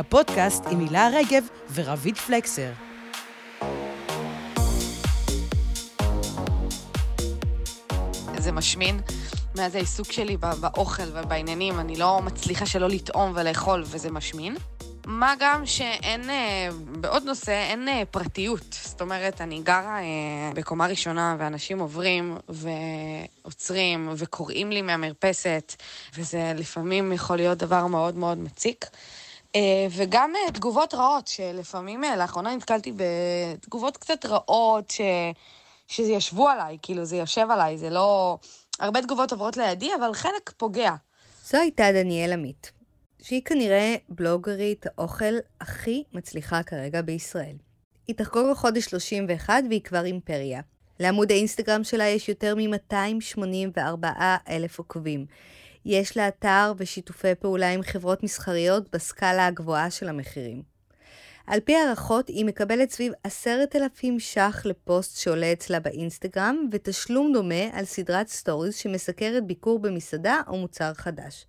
הפודקאסט עם הילה רגב ורביד פלקסר. זה משמין. מאז העיסוק שלי באוכל ובעניינים, אני לא מצליחה שלא לטעום ולאכול, וזה משמין. מה גם שאין, אה, בעוד נושא, אין אה, פרטיות. זאת אומרת, אני גרה אה, בקומה ראשונה, ואנשים עוברים ועוצרים וקוראים לי מהמרפסת, וזה לפעמים יכול להיות דבר מאוד מאוד מציק. וגם תגובות רעות, שלפעמים, לאחרונה נתקלתי בתגובות קצת רעות, ש... שזה ישבו עליי, כאילו, זה יושב עליי, זה לא... הרבה תגובות עוברות לידי, אבל חלק פוגע. זו הייתה דניאל עמית, שהיא כנראה בלוגרית האוכל הכי מצליחה כרגע בישראל. היא תחגוג בחודש 31 והיא כבר אימפריה. לעמוד האינסטגרם שלה יש יותר מ-284 אלף עוקבים. יש לה אתר ושיתופי פעולה עם חברות מסחריות בסקאלה הגבוהה של המחירים. על פי הערכות, היא מקבלת סביב עשרת אלפים ש"ח לפוסט שעולה אצלה באינסטגרם, ותשלום דומה על סדרת סטוריז שמסקרת ביקור במסעדה או מוצר חדש.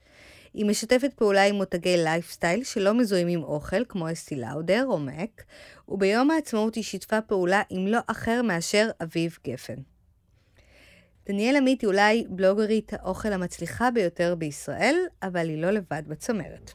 היא משתפת פעולה עם מותגי לייפסטייל שלא מזוהים עם אוכל, כמו אסתי לאודר או מאק, וביום העצמאות היא שיתפה פעולה עם לא אחר מאשר אביב גפן. דניאל עמית היא אולי בלוגרית האוכל המצליחה ביותר בישראל, אבל היא לא לבד בצמרת.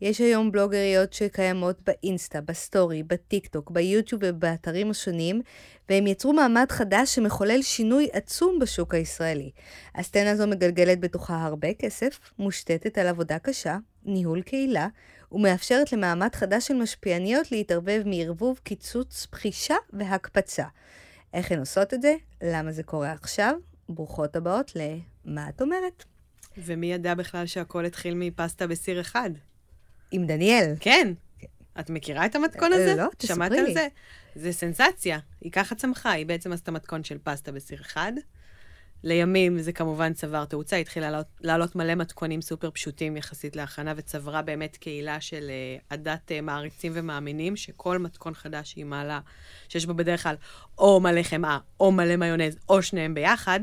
יש היום בלוגריות שקיימות באינסטה, בסטורי, בטיקטוק, ביוטיוב ובאתרים השונים, והם יצרו מעמד חדש שמחולל שינוי עצום בשוק הישראלי. הסצנה הזו מגלגלת בתוכה הרבה כסף, מושתתת על עבודה קשה, ניהול קהילה, ומאפשרת למעמד חדש של משפיעניות להתפרנס מערבוב, קיצוץ, בחישה והקפצה. איך הן עושות את זה? למה זה קורה עכשיו? ברוכות הבאות ל"מה את אומרת?" ומי ידע בכלל שהכל התחיל מפסטה בסיר אחד? עם דניאל. כן. את מכירה את המתכון הזה? לא, תספרי לי. שמעת על זה? זה סנסציה. היא ככה צמחה, היא בעצם עשתה מתכון של פסטה בסיר אחד. לימים זה כמובן צבר תאוצה, התחילה לעלות, מלא מתכונים סופר פשוטים יחסית להכנה, וצברה באמת קהילה של uh, עדת uh, מעריצים ומאמינים, שכל מתכון חדש שהיא מעלה, שיש בו בדרך כלל או מלא חמאה, או מלא מיונז, או שניהם ביחד,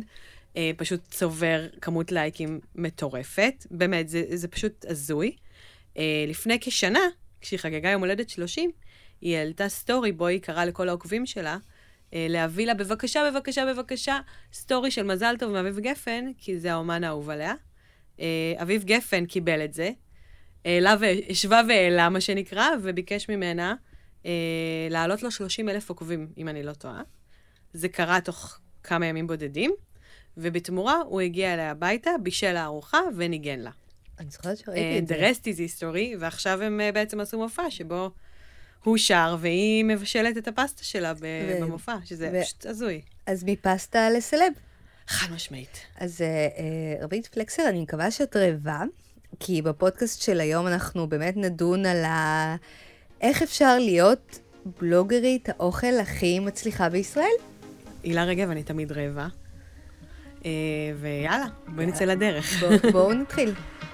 אה, פשוט צובר כמות לייקים מטורפת. באמת, זה, זה פשוט הזוי. אה, לפני כשנה, כשהיא חגגה יום הולדת 30, היא העלתה סטורי בו היא קראה לכל העוקבים שלה, אה, להביא לה בבקשה, בבקשה, בבקשה, סטורי של מזל טוב מאביב גפן, כי זה האומן האהוב עליה. אה, אביב גפן קיבל את זה, העלה והשווה והעלה, מה שנקרא, וביקש ממנה אה, להעלות לו 30 אלף עוקבים, אם אני לא טועה. זה קרה תוך כמה ימים בודדים, ובתמורה הוא הגיע אליה הביתה, בישל הארוחה וניגן לה. אני זוכרת שראיתי את זה. The rest is history, ועכשיו הם בעצם עשו מופע שבו הוא שר והיא מבשלת את הפסטה שלה ו... במופע, שזה ו... פשוט הזוי. אז מפסטה לסלב. חד משמעית. אז uh, רבית פלקסר, אני מקווה שאת רעבה, כי בפודקאסט של היום אנחנו באמת נדון על ה... איך אפשר להיות בלוגרית האוכל הכי מצליחה בישראל. הילה רגב, אני תמיד רעבה. Uh, ויאללה, בואי נצא לדרך. בואו בוא נתחיל.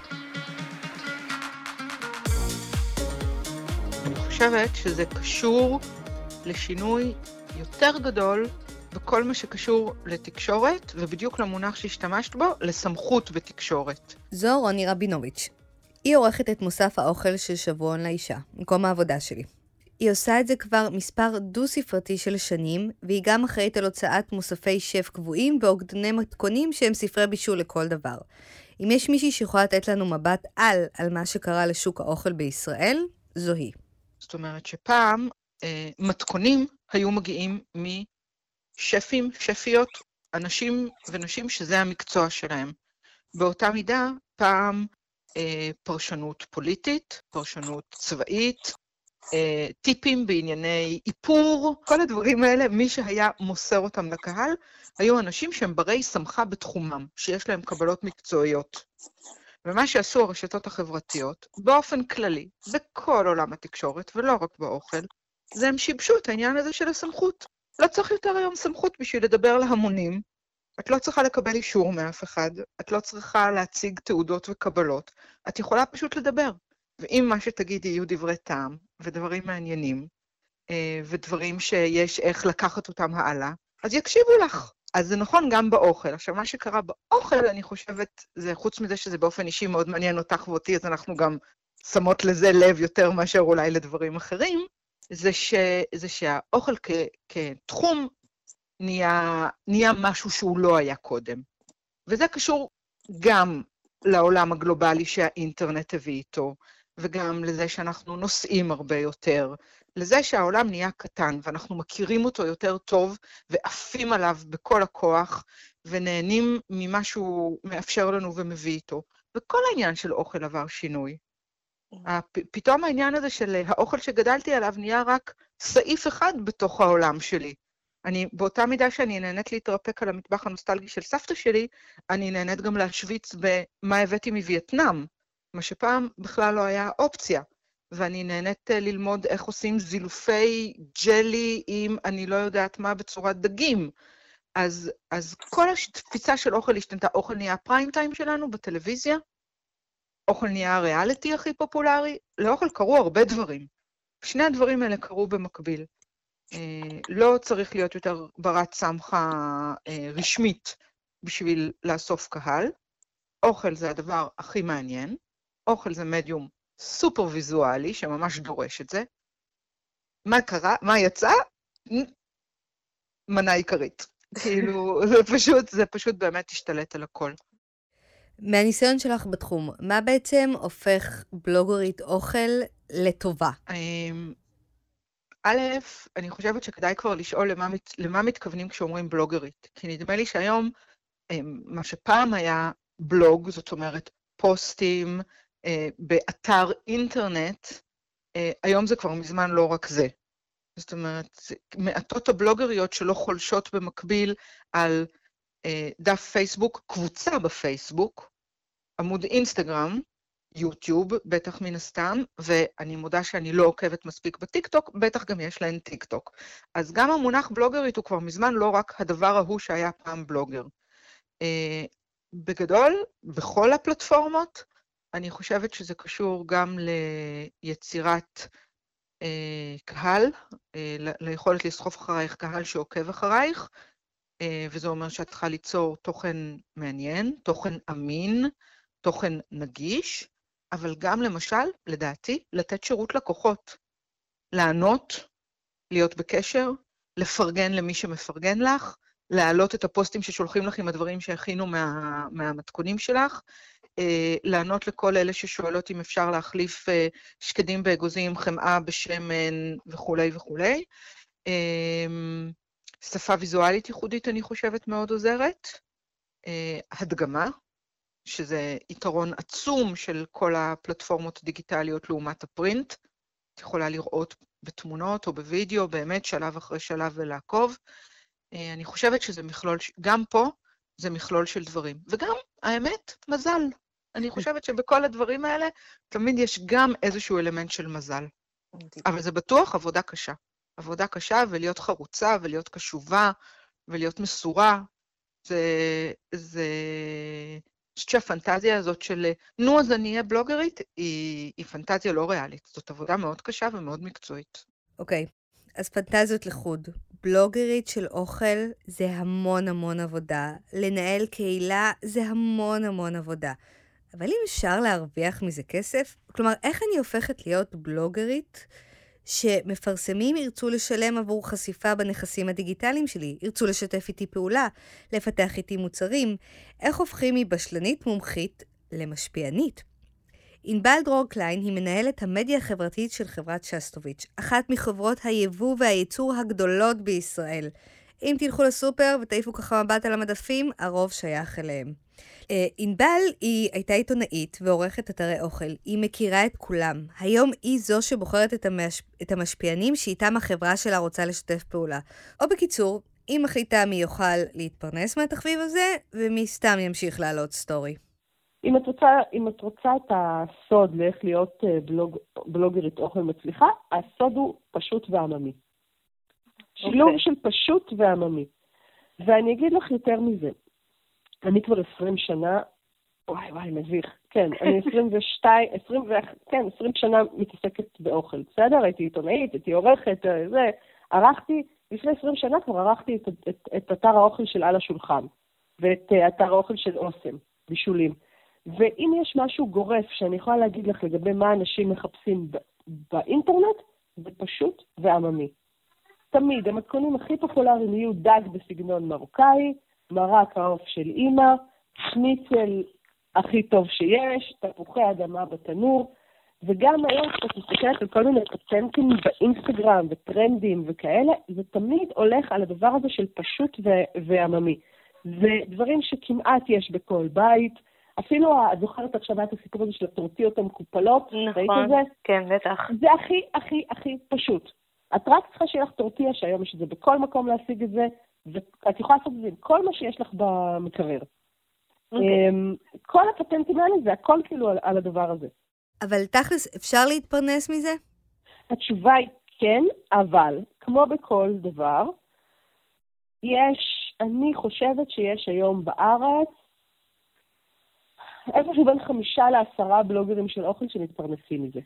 חושבת שזה קשור לשינוי יותר גדול בכל מה שקשור לתקשורת, ובדיוק למונח שהשתמשת בו, לסמכות בתקשורת. זו רוני רבינוביץ'. היא עורכת את מוסף האוכל של שבועון לאישה, מקום העבודה שלי. היא עושה את זה כבר מספר דו-ספרתי של שנים, והיא גם אחראית על הוצאת מוספי שף קבועים ואוגדני מתכונים שהם ספרי בישול לכל דבר. אם יש מישהי שיכולה לתת לנו מבט על על מה שקרה לשוק האוכל בישראל, זו היא. זאת אומרת שפעם אה, מתכונים היו מגיעים משפים, שפיות, אנשים ונשים שזה המקצוע שלהם. באותה מידה, פעם אה, פרשנות פוליטית, פרשנות צבאית, אה, טיפים בענייני איפור, כל הדברים האלה, מי שהיה מוסר אותם לקהל, היו אנשים שהם ברי סמכה בתחומם, שיש להם קבלות מקצועיות. ומה שעשו הרשתות החברתיות, באופן כללי, בכל עולם התקשורת, ולא רק באוכל, זה הם שיבשו את העניין הזה של הסמכות. לא צריך יותר היום סמכות בשביל לדבר להמונים. את לא צריכה לקבל אישור מאף אחד, את לא צריכה להציג תעודות וקבלות, את יכולה פשוט לדבר. ואם מה שתגידי יהיו דברי טעם, ודברים מעניינים, אה, ודברים שיש איך לקחת אותם הלאה, אז יקשיבו לך. אז זה נכון גם באוכל. עכשיו, מה שקרה באוכל, אני חושבת, זה חוץ מזה שזה באופן אישי מאוד מעניין אותך ואותי, אז אנחנו גם שמות לזה לב יותר מאשר אולי לדברים אחרים, זה, ש, זה שהאוכל כ, כתחום נהיה, נהיה משהו שהוא לא היה קודם. וזה קשור גם לעולם הגלובלי שהאינטרנט הביא איתו, וגם לזה שאנחנו נוסעים הרבה יותר, לזה שהעולם נהיה קטן ואנחנו מכירים אותו יותר טוב ועפים עליו בכל הכוח ונהנים ממה שהוא מאפשר לנו ומביא איתו. וכל העניין של אוכל עבר שינוי. פתאום העניין הזה של האוכל שגדלתי עליו נהיה רק סעיף אחד בתוך העולם שלי. אני, באותה מידה שאני נהנית להתרפק על המטבח הנוסטלגי של סבתא שלי, אני נהנית גם להשוויץ במה הבאתי מווייטנאם, מה שפעם בכלל לא היה אופציה. ואני נהנית אה, ללמוד איך עושים זילופי ג'לי עם אני לא יודעת מה בצורת דגים. אז, אז כל התפיסה של אוכל השתנתה. אוכל נהיה הפריים טיים שלנו בטלוויזיה, אוכל נהיה הריאליטי הכי פופולרי, לאוכל קרו הרבה דברים. שני הדברים האלה קרו במקביל. אה, לא צריך להיות יותר ברת סמכה אה, רשמית בשביל לאסוף קהל. אוכל זה הדבר הכי מעניין. אוכל זה מדיום סופר ויזואלי, שממש דורש את זה. מה קרה? מה יצא? מנה עיקרית. כאילו, זה פשוט, זה פשוט באמת השתלט על הכל. מהניסיון שלך בתחום, מה בעצם הופך בלוגרית אוכל לטובה? אמ, א', אני חושבת שכדאי כבר לשאול למה, למה מתכוונים כשאומרים בלוגרית. כי נדמה לי שהיום, אמ, מה שפעם היה בלוג, זאת אומרת פוסטים באתר אינטרנט, אה, היום זה כבר מזמן לא רק זה. זאת אומרת, מעטות הבלוגריות שלא חולשות במקביל על אה, דף פייסבוק, קבוצה בפייסבוק, עמוד אינסטגרם, יוטיוב, בטח מן הסתם, ואני מודה שאני לא עוקבת מספיק בטיקטוק, בטח גם יש להן טיקטוק. אז גם המונח בלוגרית הוא כבר מזמן לא רק הדבר ההוא שהיה פעם בלוגר. בגדול, בכל הפלטפורמות, אני חושבת שזה קשור גם ליצירת אה, קהל, אה, ליכולת לסחוף אחרייך קהל שעוקב אחרייך, אה, וזה אומר שאת צריכה ליצור תוכן מעניין, תוכן אמין, תוכן נגיש, אבל גם למשל, לדעתי, לתת שירות לקוחות. לענות, להיות בקשר, לפרגן למי שמפרגן לך, להעלות את הפוסטים ששולחים לך עם הדברים שהכינו מה, מהמתכונים שלך, לענות לכל אלה ששואלות אם אפשר להחליף אה, שקדים באגוזים, חמאה בשמן וכולי וכולי. אה, שפה ויזואלית ייחודית, אני חושבת, מאוד עוזרת. הדגמה, שזה יתרון עצום של כל הפלטפורמות הדיגיטליות לעומת הפרינט. את יכולה לראות בתמונות או בווידאו, באמת שלב אחרי שלב ולעקוב. אני חושבת שזה מכלול, גם פה זה מכלול של דברים. וגם, האמת, מזל. אני חושבת שבכל הדברים האלה תמיד יש גם איזשהו אלמנט של מזל. אבל זה בטוח עבודה קשה. עבודה קשה ולהיות חרוצה ולהיות קשובה ולהיות מסורה. זה... זה... אני חושבת שהפנטזיה הזאת של נו, אז אני אהיה בלוגרית, היא, היא פנטזיה לא ריאלית. זאת עבודה מאוד קשה ומאוד מקצועית. אוקיי, okay. אז פנטזיות לחוד. בלוגרית של אוכל זה המון המון עבודה. לנהל קהילה זה המון המון עבודה. אבל אם אפשר להרוויח מזה כסף, כלומר, איך אני הופכת להיות בלוגרית שמפרסמים ירצו לשלם עבור חשיפה בנכסים הדיגיטליים שלי, ירצו לשתף איתי פעולה, לפתח איתי מוצרים, איך הופכים מבשלנית מומחית למשפיענית? ענבל דרור קליין היא מנהלת המדיה החברתית של חברת שסטוביץ', אחת מחברות היבוא והייצור הגדולות בישראל. אם תלכו לסופר ותעיפו ככה מבט על המדפים, הרוב שייך אליהם. אה, ענבל היא הייתה עיתונאית ועורכת אתרי אוכל. היא מכירה את כולם. היום היא זו שבוחרת את, המש... את המשפיענים שאיתם החברה שלה רוצה לשתף פעולה. או בקיצור, היא מחליטה מי יוכל להתפרנס מהתחביב הזה, ומי סתם ימשיך לעלות סטורי. אם את רוצה, אם את רוצה את הסוד לאיך להיות אה, בלוג, בלוגרית אוכל מצליחה, הסוד הוא פשוט ועממי. Okay. שילוב אוקיי. של פשוט ועממי. ואני אגיד לך יותר מזה, אני כבר 20 שנה, וואי וואי, מביך. כן, אני 22, 20, כן, 20 שנה מתעסקת באוכל, בסדר? הייתי עיתונאית, הייתי עורכת, אה, זה. ערכתי, לפני 20 שנה כבר ערכתי את, את, את אתר האוכל של על השולחן, ואת אה, אתר האוכל של אוסם, בישולים. ואם יש משהו גורף שאני יכולה להגיד לך לגבי מה אנשים מחפשים באינטרנט, זה פשוט ועממי. תמיד, המתכונים הכי פופולריים יהיו דג בסגנון מרוקאי, מרק העוף של אימא, שניצל הכי טוב שיש, תפוחי אדמה בתנור, וגם היום כשאת מסתכלת על כל מיני פטנטים באינסטגרם וטרנדים וכאלה, זה תמיד הולך על הדבר הזה של פשוט ועממי. זה דברים שכמעט יש בכל בית. אפילו, את זוכרת עכשיו את הסיפור הזה של הטורטיות המקופלות? נכון, את זה? כן, בטח. זה הכי, הכי, הכי פשוט. את רק צריכה שיהיה לך טורטיה, שהיום יש את זה בכל מקום להשיג את זה, ואת יכולה לעשות את זה עם כל מה שיש לך במקרר. Okay. אוקיי. אמ, כל הפטנטים האלה זה הכל כאילו על, על הדבר הזה. אבל תכלס, אפשר להתפרנס מזה? התשובה היא כן, אבל כמו בכל דבר, יש, אני חושבת שיש היום בארץ איפשהו בין חמישה לעשרה בלוגרים של אוכל שמתפרנסים מזה.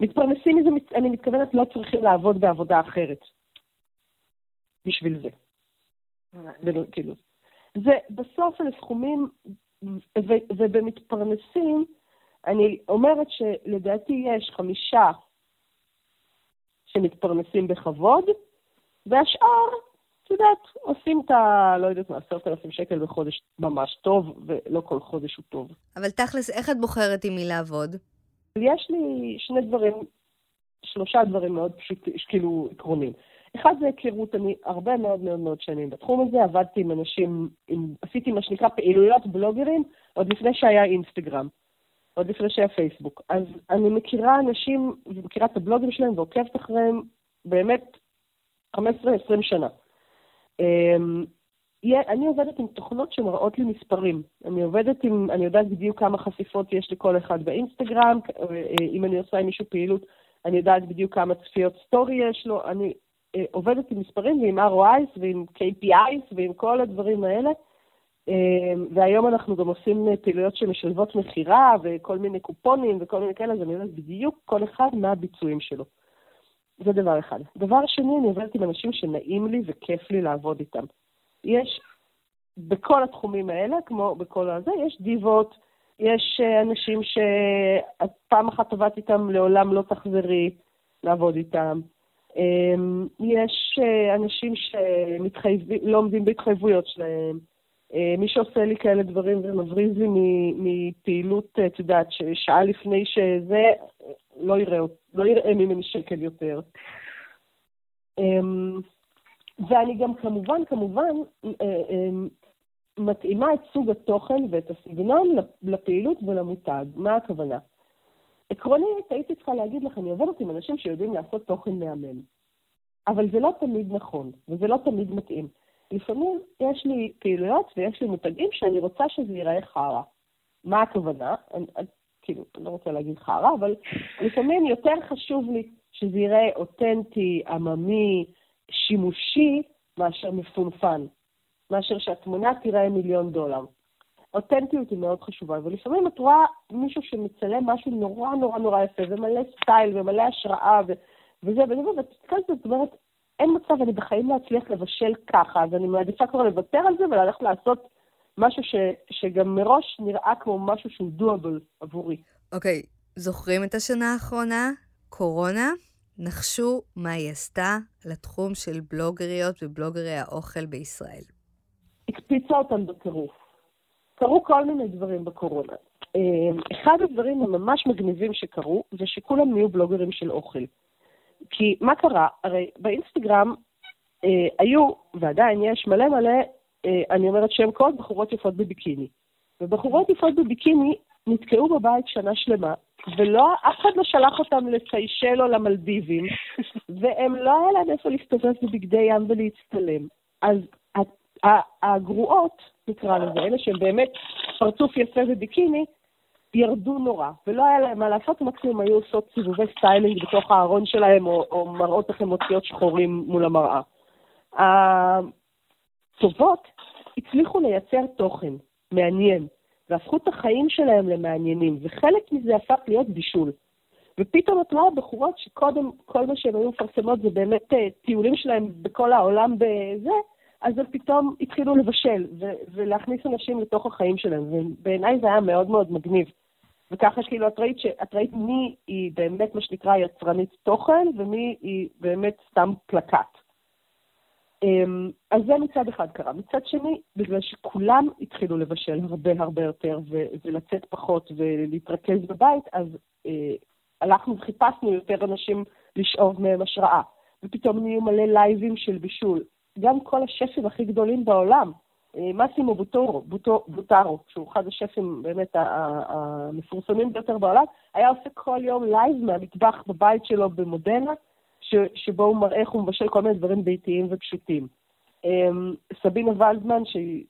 מתפרנסים מזה, אני מתכוונת, לא צריכים לעבוד בעבודה אחרת בשביל זה. כאילו. זה בסוף אלה סכומים, ובמתפרנסים, אני אומרת שלדעתי יש חמישה שמתפרנסים בכבוד, והשאר, את יודעת, עושים את ה... לא יודעת מה, עשרת אלפים שקל בחודש ממש טוב, ולא כל חודש הוא טוב. אבל תכלס, איך את בוחרת עם מי לעבוד? יש לי שני דברים, שלושה דברים מאוד פשוטים, כאילו עקרוניים. אחד זה היכרות, אני הרבה מאוד מאוד מאוד שנים בתחום הזה, עבדתי עם אנשים, עם, עשיתי מה שנקרא פעילויות בלוגרים, עוד לפני שהיה אינסטגרם, עוד לפני שהיה פייסבוק. אז אני מכירה אנשים, ומכירה את הבלוגים שלהם ועוקבת אחריהם באמת 15-20 שנה. אמ, אני עובדת עם תוכנות שמראות לי מספרים. אני עובדת עם, אני יודעת בדיוק כמה חשיפות יש לכל אחד באינסטגרם, אה, אם אני עושה עם מישהו פעילות, אני יודעת בדיוק כמה צפיות סטורי יש לו, אני אה, עובדת עם מספרים ועם ROIs ועם KPIs ועם כל הדברים האלה. אה, והיום אנחנו גם עושים פעילויות שמשלבות מכירה וכל מיני קופונים וכל מיני כאלה, אז אני יודעת בדיוק כל אחד מה הביצועים שלו. זה דבר אחד. דבר שני, אני עובדת עם אנשים שנעים לי וכיף לי לעבוד איתם. יש בכל התחומים האלה, כמו בכל הזה, יש דיבות, יש אה, אנשים שאת פעם אחת עבדת איתם, לעולם לא תחזרי לעבוד איתם. אמ, יש אה, אנשים שלא עומדים בהתחייבויות שלהם. אה, מי שעושה לי כאלה דברים ומבריז לי מפעילות, את יודעת, ששעה לפני שזה, לא יראה, לא יראה ממני שקל יותר. אמ, ואני גם כמובן, כמובן, מתאימה את סוג התוכן ואת הסגנון לפעילות ולמותג. מה הכוונה? עקרונית, הייתי צריכה להגיד לך, אני עובדת עם אנשים שיודעים לעשות תוכן מהמם. אבל זה לא תמיד נכון, וזה לא תמיד מתאים. לפעמים יש לי פעילויות ויש לי מותגים שאני רוצה שזה ייראה חרא. מה הכוונה? אני, כאילו, אני לא רוצה להגיד חרא, אבל לפעמים יותר חשוב לי שזה ייראה אותנטי, עממי, שימושי, מאשר מפונפן. מאשר שהתמונה תיראה מיליון דולר. אותנטיות היא מאוד חשובה, ולפעמים את רואה מישהו שמצלם משהו נורא נורא נורא יפה, ומלא סטייל, ומלא השראה, ו... וזה וזה, ואת מסתכלת זאת אומרת, אין מצב, אני בחיים לא אצליח לבשל ככה, אז אני מעדיפה כבר לוותר על זה וללכת לעשות משהו ש... שגם מראש נראה כמו משהו שהוא דואבל עבורי. אוקיי, okay, זוכרים את השנה האחרונה? קורונה? נחשו מה היא עשתה לתחום של בלוגריות ובלוגרי האוכל בישראל. הקפיצה אותם בטירוף. קרו כל מיני דברים בקורונה. אה, אחד הדברים הממש מגניבים שקרו, זה שכולם נהיו בלוגרים של אוכל. כי מה קרה? הרי באינסטגרם אה, היו, ועדיין יש, מלא מלא, אה, אני אומרת שם קוד, בחורות יפות בביקיני. ובחורות יפות בביקיני נתקעו בבית שנה שלמה, ולא, אף אחד לא שלח אותם לסיישל או למלדיבים, והם לא היה להם איפה להסתובב בבגדי ים ולהצטלם. אז הגרועות, נקרא לזה, אלה שהם באמת פרצוף יפה וביקיני, ירדו נורא, ולא היה להם מה לעשות, מקסימום היו עושות סיבובי סטיילינג בתוך הארון שלהם, או, או מראות איך הם מוציאות שחורים מול המראה. הטובות הצליחו לייצר תוכן מעניין, והפכו את החיים שלהם למעניינים, וחלק מזה הפך להיות בישול. ופתאום את רואה בחורות שקודם כל מה שהן היו מפרסמות זה באמת אה, טיולים שלהם בכל העולם בזה, אז הם פתאום התחילו לבשל ו- ולהכניס אנשים לתוך החיים שלהם, ובעיניי זה היה מאוד מאוד מגניב. וככה כאילו את ראית, ש... את ראית מי היא באמת מה שנקרא יצרנית תוכן ומי היא באמת סתם פלקט. אמ, אז זה מצד אחד קרה. מצד שני, בגלל שכולם התחילו לבשל הרבה הרבה יותר ו- ולצאת פחות ולהתרכז בבית, אז אה, הלכנו וחיפשנו יותר אנשים לשאוב מהם השראה. ופתאום נהיו מלא לייבים של בישול. גם כל השפים הכי גדולים בעולם, אה, מסימו בוטורו, בוטו, בוטרו, שהוא אחד השפים באמת המפורסמים ביותר בעולם, היה עושה כל יום לייב מהמטבח בבית שלו במודנה, ש, שבו הוא מראה איך הוא מבשל כל מיני דברים ביתיים ופשוטים. אמ, סבינה ולדמן, שהיא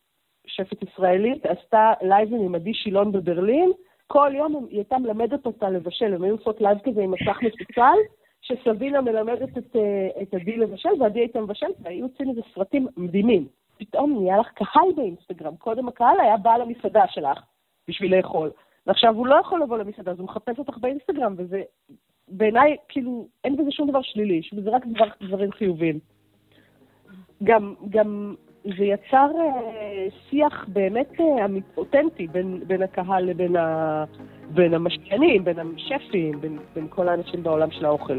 שפית ישראלית, עשתה לייבים עם עדי שילון בברלין, כל יום היא הייתה מלמדת אותה לבשל, הם היו עושות לייב כזה עם מסך מפוצל, שסבינה מלמדת את, אה, את עדי לבשל, ועדי הייתה מבשלת, והיו יוצאים איזה סרטים מדהימים. פתאום נהיה לך קהל באינסטגרם. קודם הקהל היה בא למסעדה שלך בשביל לאכול, ועכשיו הוא לא יכול לבוא למסעדה, אז הוא מחפש אותך באינסטגרם, וזה בעיניי, כאילו, אין בזה שום דבר שלילי, זה רק דבר, דברים חיוביים. גם, גם זה יצר אה, שיח באמת אה, אותנטי בין, בין הקהל לבין ה, בין המשקיענים, בין השפים, בין, בין כל האנשים בעולם של האוכל.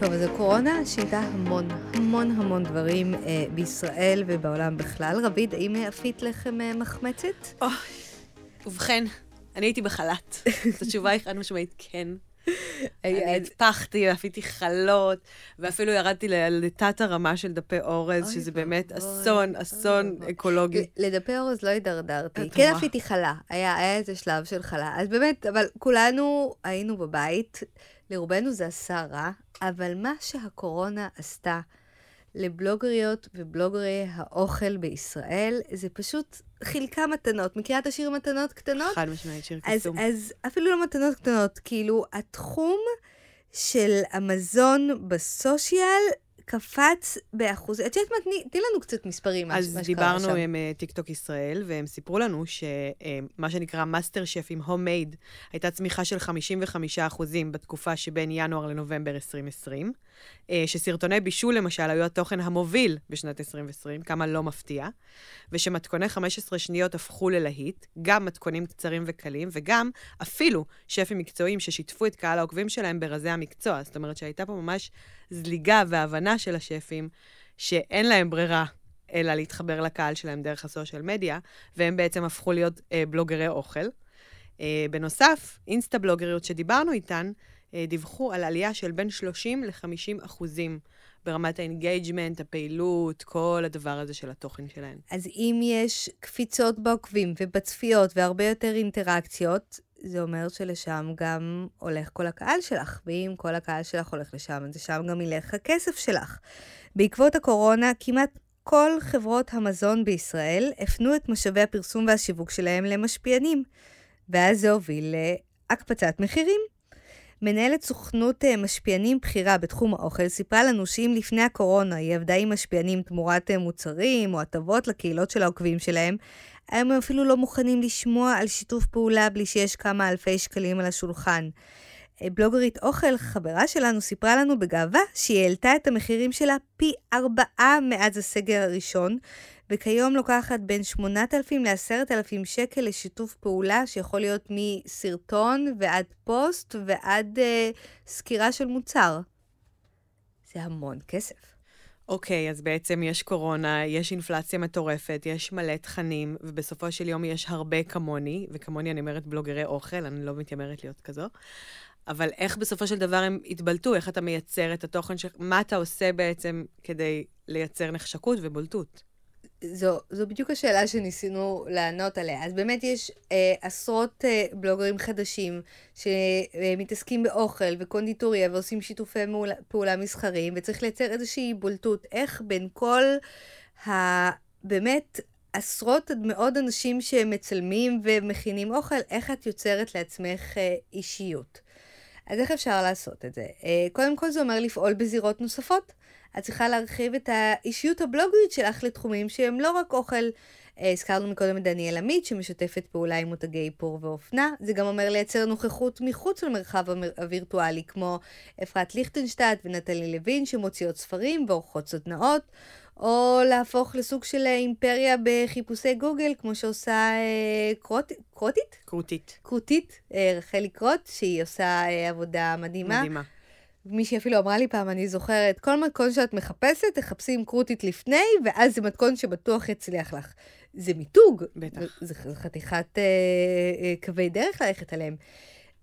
טוב, אז הקורונה שינתה המון, המון המון דברים אה, בישראל ובעולם בכלל. רביד, האם עפית לחם אה, מחמצת? אוי, ובכן, אני הייתי בחל"ת. אז התשובה היא חד משמעית כן. אני הדפחתי, עפיתי חלות, ואפילו ירדתי לתת הרמה של דפי אורז, שזה באמת אסון, אסון אקולוגי. לדפי אורז לא הידרדרתי. כן עפיתי חלה, היה איזה שלב של חלה. אז באמת, אבל כולנו היינו בבית, לרובנו זה עשה רע, אבל מה שהקורונה עשתה לבלוגריות ובלוגרי האוכל בישראל, זה פשוט חילקה מתנות. מכירה את השיר מתנות קטנות? חד משמעית, שיר קסום. אז אפילו לא מתנות קטנות, כאילו, התחום של המזון ב social קפץ באחוז. את יודעת מה, תני לנו קצת מספרים, מה שקרה שם. אז דיברנו עם אה, טיקטוק ישראל, והם סיפרו לנו שמה שנקרא מאסטר שף עם home made, הייתה צמיחה של 55 אחוזים בתקופה שבין ינואר לנובמבר 2020, אה, שסרטוני בישול, למשל, היו התוכן המוביל בשנת 2020, כמה לא מפתיע, ושמתכוני 15 שניות הפכו ללהיט, גם מתכונים קצרים וקלים, וגם אפילו שפים מקצועיים ששיתפו את קהל העוקבים שלהם ברזי המקצוע. זאת אומרת שהייתה פה ממש זליגה והבנה של השפים שאין להם ברירה אלא להתחבר לקהל שלהם דרך הסושיאל מדיה, והם בעצם הפכו להיות אה, בלוגרי אוכל. אה, בנוסף, אינסטה בלוגריות שדיברנו איתן, אה, דיווחו על עלייה של בין 30 ל-50 אחוזים ברמת ה engagement, הפעילות, כל הדבר הזה של התוכן שלהם. אז אם יש קפיצות בעוקבים ובצפיות והרבה יותר אינטראקציות, זה אומר שלשם גם הולך כל הקהל שלך, ואם כל הקהל שלך הולך לשם, אז לשם גם ילך הכסף שלך. בעקבות הקורונה, כמעט כל חברות המזון בישראל הפנו את משאבי הפרסום והשיווק שלהם למשפיענים, ואז זה הוביל להקפצת מחירים. מנהלת סוכנות אה, משפיענים בכירה בתחום האוכל סיפרה לנו שאם לפני הקורונה היא עבדה עם משפיענים תמורת אה, מוצרים או הטבות לקהילות של העוקבים שלהם, הם אפילו לא מוכנים לשמוע על שיתוף פעולה בלי שיש כמה אלפי שקלים על השולחן. אה, בלוגרית אוכל, חברה שלנו, סיפרה לנו בגאווה שהיא העלתה את המחירים שלה פי ארבעה מאז הסגר הראשון, וכיום לוקחת בין 8,000 ל-10,000 שקל לשיתוף פעולה, שיכול להיות מסרטון ועד פוסט ועד uh, סקירה של מוצר. זה המון כסף. אוקיי, okay, אז בעצם יש קורונה, יש אינפלציה מטורפת, יש מלא תכנים, ובסופו של יום יש הרבה כמוני, וכמוני אני אומרת בלוגרי אוכל, אני לא מתיימרת להיות כזו. אבל איך בסופו של דבר הם התבלטו? איך אתה מייצר את התוכן ש... מה אתה עושה בעצם כדי לייצר נחשקות ובולטות? זו, זו בדיוק השאלה שניסינו לענות עליה. אז באמת יש אה, עשרות אה, בלוגרים חדשים שמתעסקים באוכל וקונדיטוריה ועושים שיתופי מעולה, פעולה מסחריים, וצריך לייצר איזושהי בולטות. איך בין כל ה... באמת עשרות עד מאות אנשים שמצלמים ומכינים אוכל, איך את יוצרת לעצמך אה, אישיות. אז איך אפשר לעשות את זה? אה, קודם כל זה אומר לפעול בזירות נוספות. את צריכה להרחיב את האישיות הבלוגרית שלך לתחומים שהם לא רק אוכל. אה, הזכרנו מקודם את דניאל עמית, שמשתפת פעולה עם מותגי איפור ואופנה. זה גם אומר לייצר נוכחות מחוץ למרחב הווירטואלי, כמו אפרת ליכטנשטט ונטלי לוין, שמוציאות ספרים ועורכות סדנאות. או להפוך לסוג של אימפריה בחיפושי גוגל, כמו שעושה אה, קרוט, קרוטית? קרוטית. קרוטית, אה, רחלי קרוט, שהיא עושה אה, עבודה מדהימה. מדהימה. מישהי אפילו אמרה לי פעם, אני זוכרת, כל מתכון שאת מחפשת, תחפשי עם קרוטית לפני, ואז זה מתכון שבטוח יצליח לך. זה מיתוג. בטח. זה, זה חתיכת אה, אה, קווי דרך ללכת עליהם.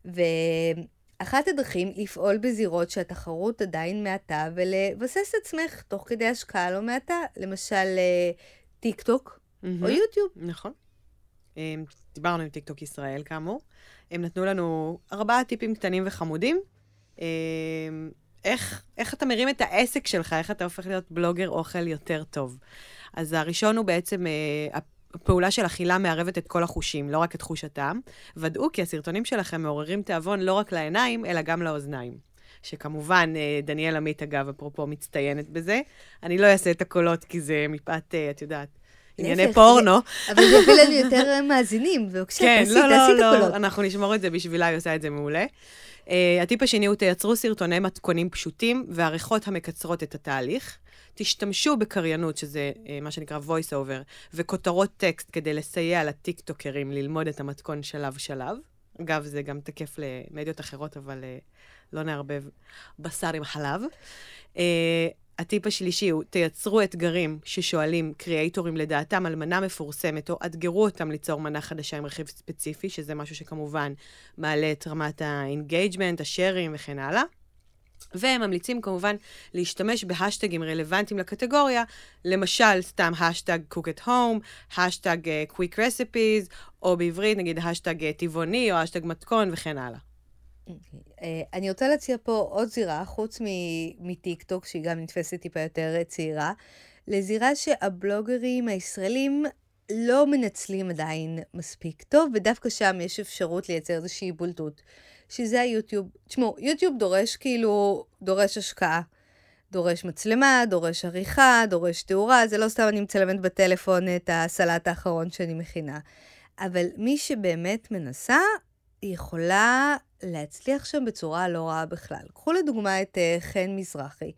ואחת הדרכים לפעול בזירות שהתחרות עדיין מעטה, ולבסס עצמך תוך כדי השקעה לא מעטה, למשל אה, טיק טוק Mm-hmm. או יוטיוב. נכון. אה, דיברנו עם טיקטוק ישראל, כאמור. הם נתנו לנו ארבעה טיפים קטנים וחמודים. אה, איך, איך אתה מרים את העסק שלך, איך אתה הופך להיות בלוגר אוכל יותר טוב. אז הראשון הוא בעצם, אה, הפעולה של אכילה מערבת את כל החושים, לא רק את חוש הטעם. ודאו כי הסרטונים שלכם מעוררים תיאבון לא רק לעיניים, אלא גם לאוזניים. שכמובן, אה, דניאל עמית, אגב, אפרופו, מצטיינת בזה. אני לא אעשה את הקולות, כי זה מפאת, אה, את יודעת, ענייני פורנו. אבל זה יביא לנו יותר מאזינים, בבקשה, כן, תעשי, לא, תעשי את לא, הקולות. לא, אנחנו נשמור את זה בשבילה, היא עושה את זה מעולה. Uh, הטיפ השני הוא תייצרו סרטוני מתכונים פשוטים ועריכות המקצרות את התהליך. תשתמשו בקריינות, שזה uh, מה שנקרא voice over, וכותרות טקסט כדי לסייע לטיקטוקרים ללמוד את המתכון שלב-שלב. אגב, זה גם תקף למדיות אחרות, אבל uh, לא נערבב בשר עם חלב. Uh, הטיפ השלישי הוא, תייצרו אתגרים ששואלים creators לדעתם על מנה מפורסמת, או אתגרו אותם ליצור מנה חדשה עם רכיב ספציפי, שזה משהו שכמובן מעלה את רמת ה engagement, ה shares וכן הלאה. והם ממליצים כמובן להשתמש בהשטגים רלוונטיים לקטגוריה, למשל סתם השטג cook at home, השטג uh, quick recipes, או בעברית נגיד השטג uh, טבעוני, או השטג מתכון וכן הלאה. אה, אני רוצה להציע פה עוד זירה, חוץ מטיקטוק, שהיא גם נתפסת טיפה יותר צעירה, לזירה שהבלוגרים הישראלים לא מנצלים עדיין מספיק טוב, ודווקא שם יש אפשרות לייצר איזושהי בולטות, שזה היוטיוב. תשמעו, יוטיוב דורש כאילו, דורש השקעה. דורש מצלמה, דורש עריכה, דורש תאורה, זה לא סתם אני מצלמת בטלפון את הסלט האחרון שאני מכינה. אבל מי שבאמת מנסה, היא יכולה להצליח שם בצורה לא רעה בכלל. קחו לדוגמה את uh, חן מזרחי.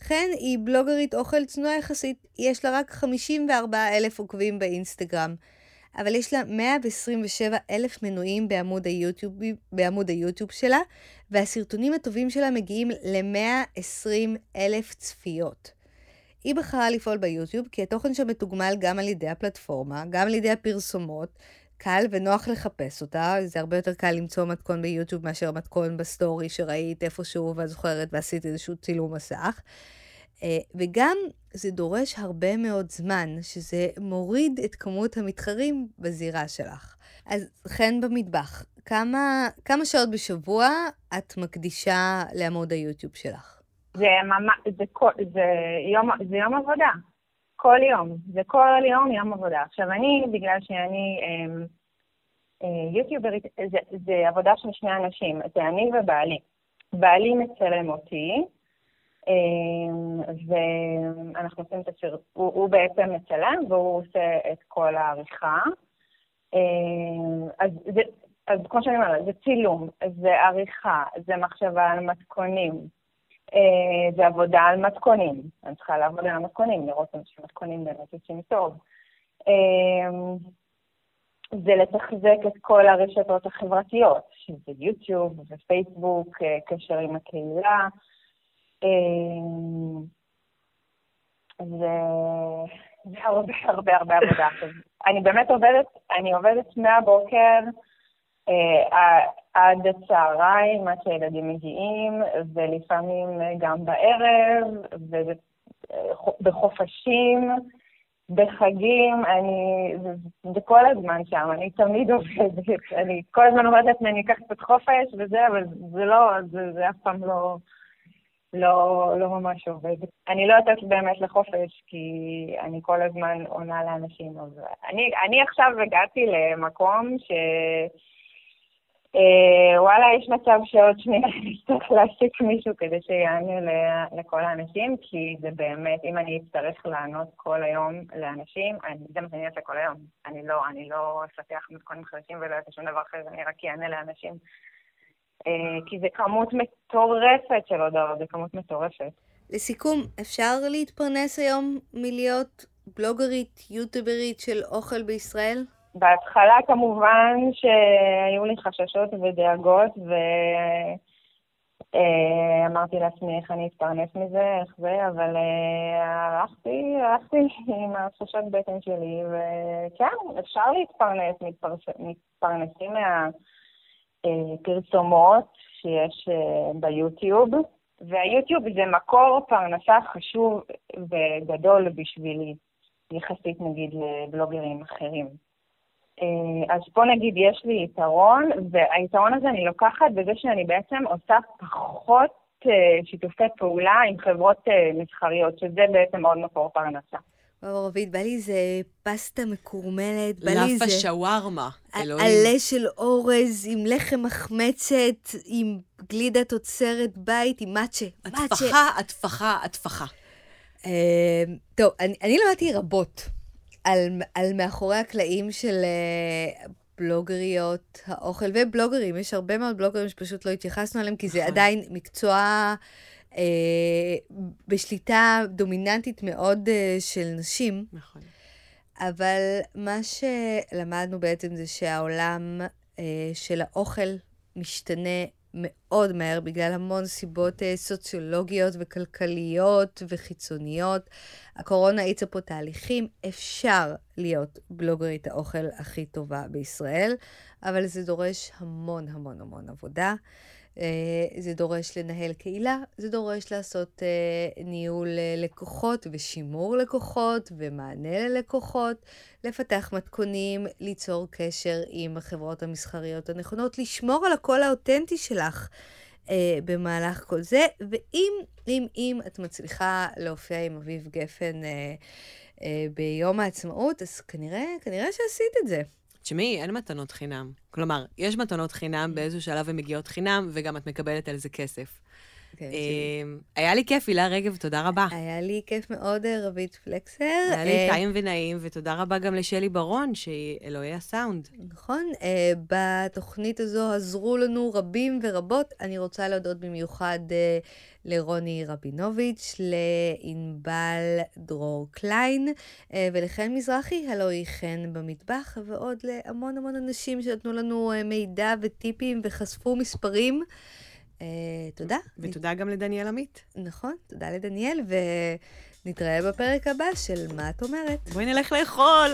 חן היא בלוגרית אוכל צנועה יחסית, יש לה רק 54 אלף עוקבים באינסטגרם, אבל יש לה 127 אלף מנויים בעמוד היוטיוב, בעמוד היוטיוב שלה, והסרטונים הטובים שלה מגיעים ל-120 אלף צפיות. היא בחרה לפעול ביוטיוב כי התוכן שם מתוגמל גם על ידי הפלטפורמה, גם על ידי הפרסומות, קל ונוח לחפש אותה, זה הרבה יותר קל למצוא מתכון ביוטיוב מאשר מתכון בסטורי שראית איפשהו ואת זוכרת ועשית איזשהו צילום מסך. אה, וגם זה דורש הרבה מאוד זמן, שזה מוריד את כמות המתחרים בזירה שלך. אז חן במטבח, כמה, כמה שעות בשבוע את מקדישה לעמוד היוטיוב שלך? זה ממש, זה, זה, יום, זה יום עבודה. כל יום. זה כל יום יום עבודה. עכשיו, אני, בגלל שאני אמ, אה, יוטיוברית, זה, זה עבודה של שני אנשים, זה אני ובעלי. בעלי מצלם אותי, אמ, ואנחנו עושים את הסרט, הוא, הוא בעצם מצלם והוא עושה את כל העריכה. אמ, אז, זה, אז כמו שאני אומרת, זה צילום, זה עריכה, זה מחשבה על מתכונים, אה, זה עבודה על מתכונים. אני צריכה לעבוד על המתכונים, לראות שמתכונים באמת יוצאים טוב. אה, זה לתחזק את כל הרשתות החברתיות, שזה יוטיוב ופייסבוק, אה, קשר עם הקהילה. אה, זה, זה הרבה הרבה הרבה עבודה. אני באמת עובדת, אני עובדת מהבוקר אה, עד הצהריים, עד שהילדים מגיעים, ולפעמים גם בערב, ובחופשים, בחגים, אני, זה, כל הזמן שם, אני תמיד עובדת, אני כל הזמן אומרת לעצמי, אני אקח קצת חופש וזה, אבל זה לא, זה, זה אף פעם לא, לא, לא ממש עובד. אני לא יוצאת באמת לחופש, כי אני כל הזמן עונה לאנשים. אז אני, אני עכשיו הגעתי למקום ש... אה, וואלה, יש מצב שעוד שנייה אני אצטרך להשיק מישהו כדי שיענה לכל האנשים, כי זה באמת, אם אני אצטרך לענות כל היום לאנשים, אני, זה מה שאני אעשה כל היום. אני לא, אני לא אפתח מתכונים חדשים ולא אעשה שום דבר אחר, אני רק אענה לאנשים. אה, כי זה כמות מטורפת של הודעות, זה כמות מטורפת. לסיכום, אפשר להתפרנס היום מלהיות בלוגרית, יוטיוברית של אוכל בישראל? בהתחלה כמובן שהיו לי חששות ודאגות, ואמרתי לעצמי איך אני אתפרנס מזה, איך זה, אבל אה, הלכתי, הלכתי עם התחושת בטן שלי, וכן, אפשר להתפרנס, מתפרס... מתפרנסים מהפרסומות שיש אה, ביוטיוב, והיוטיוב זה מקור פרנסה חשוב וגדול בשבילי, יחסית נגיד לבלוגרים אחרים. אה, אז פה נגיד יש לי יתרון, והיתרון הזה אני לוקחת בזה שאני בעצם עושה פחות אה, שיתופי פעולה עם חברות אה, מסחריות, שזה בעצם עוד מקור פרנסה. וואו, רבית, בא לי איזה פסטה מקורמלת, בא לי איזה... לאפה שווארמה, אלוהים. עלה של אורז עם לחם מחמצת, עם גלידה תוצרת בית, עם מאצ'ה. הטפחה, הטפחה, הטפחה. טוב, אני, אני למדתי רבות על, על מאחורי הקלעים של אה, בלוגריות האוכל ובלוגרים. יש הרבה מאוד בלוגרים שפשוט לא התייחסנו אליהם, כי זה נכון. עדיין מקצוע אה, בשליטה דומיננטית מאוד אה, של נשים. נכון. אבל מה שלמדנו בעצם זה שהעולם אה, של האוכל משתנה מאוד מהר בגלל המון סיבות אה, סוציולוגיות וכלכליות וחיצוניות. הקורונה האיצה פה תהליכים. אפשר להיות בלוגרית האוכל הכי טובה בישראל, אבל זה דורש המון המון המון עבודה. אה, זה דורש לנהל קהילה, זה דורש לעשות אה, ניהול אה, לקוחות ושימור לקוחות ומענה ללקוחות, לפתח מתכונים, ליצור קשר עם החברות המסחריות הנכונות, לשמור על הקול האותנטי שלך אה, במהלך כל זה, ואם, אם, אם את מצליחה להופיע עם אביב גפן אה, אה, ביום העצמאות, אז כנראה, כנראה שעשית את זה. תשמעי, אין מתנות חינם. כלומר, יש מתנות חינם, באיזשהו שלב הן מגיעות חינם, וגם את מקבלת על זה כסף. כן, אה, היה לי כיף, הילה רגב, תודה רבה. היה לי כיף מאוד, אה, רבית פלקסר. היה לי אה, טעים ונעים, ותודה רבה גם לשלי ברון, שהיא אלוהי הסאונד. נכון, בתוכנית הזו עזרו לנו רבים ורבות. אני רוצה להודות במיוחד לרוני רבינוביץ', לענבל דרור קליין ולחן מזרחי, הלוא היא חן במטבח, ועוד להמון המון אנשים שנתנו לנו מידע וטיפים וחשפו מספרים. אה, תודה. ותודה גם לדניאל עמית. נכון, תודה לדניאל, ונתראה בפרק הבא של מה את אומרת. בואי נלך לאכול.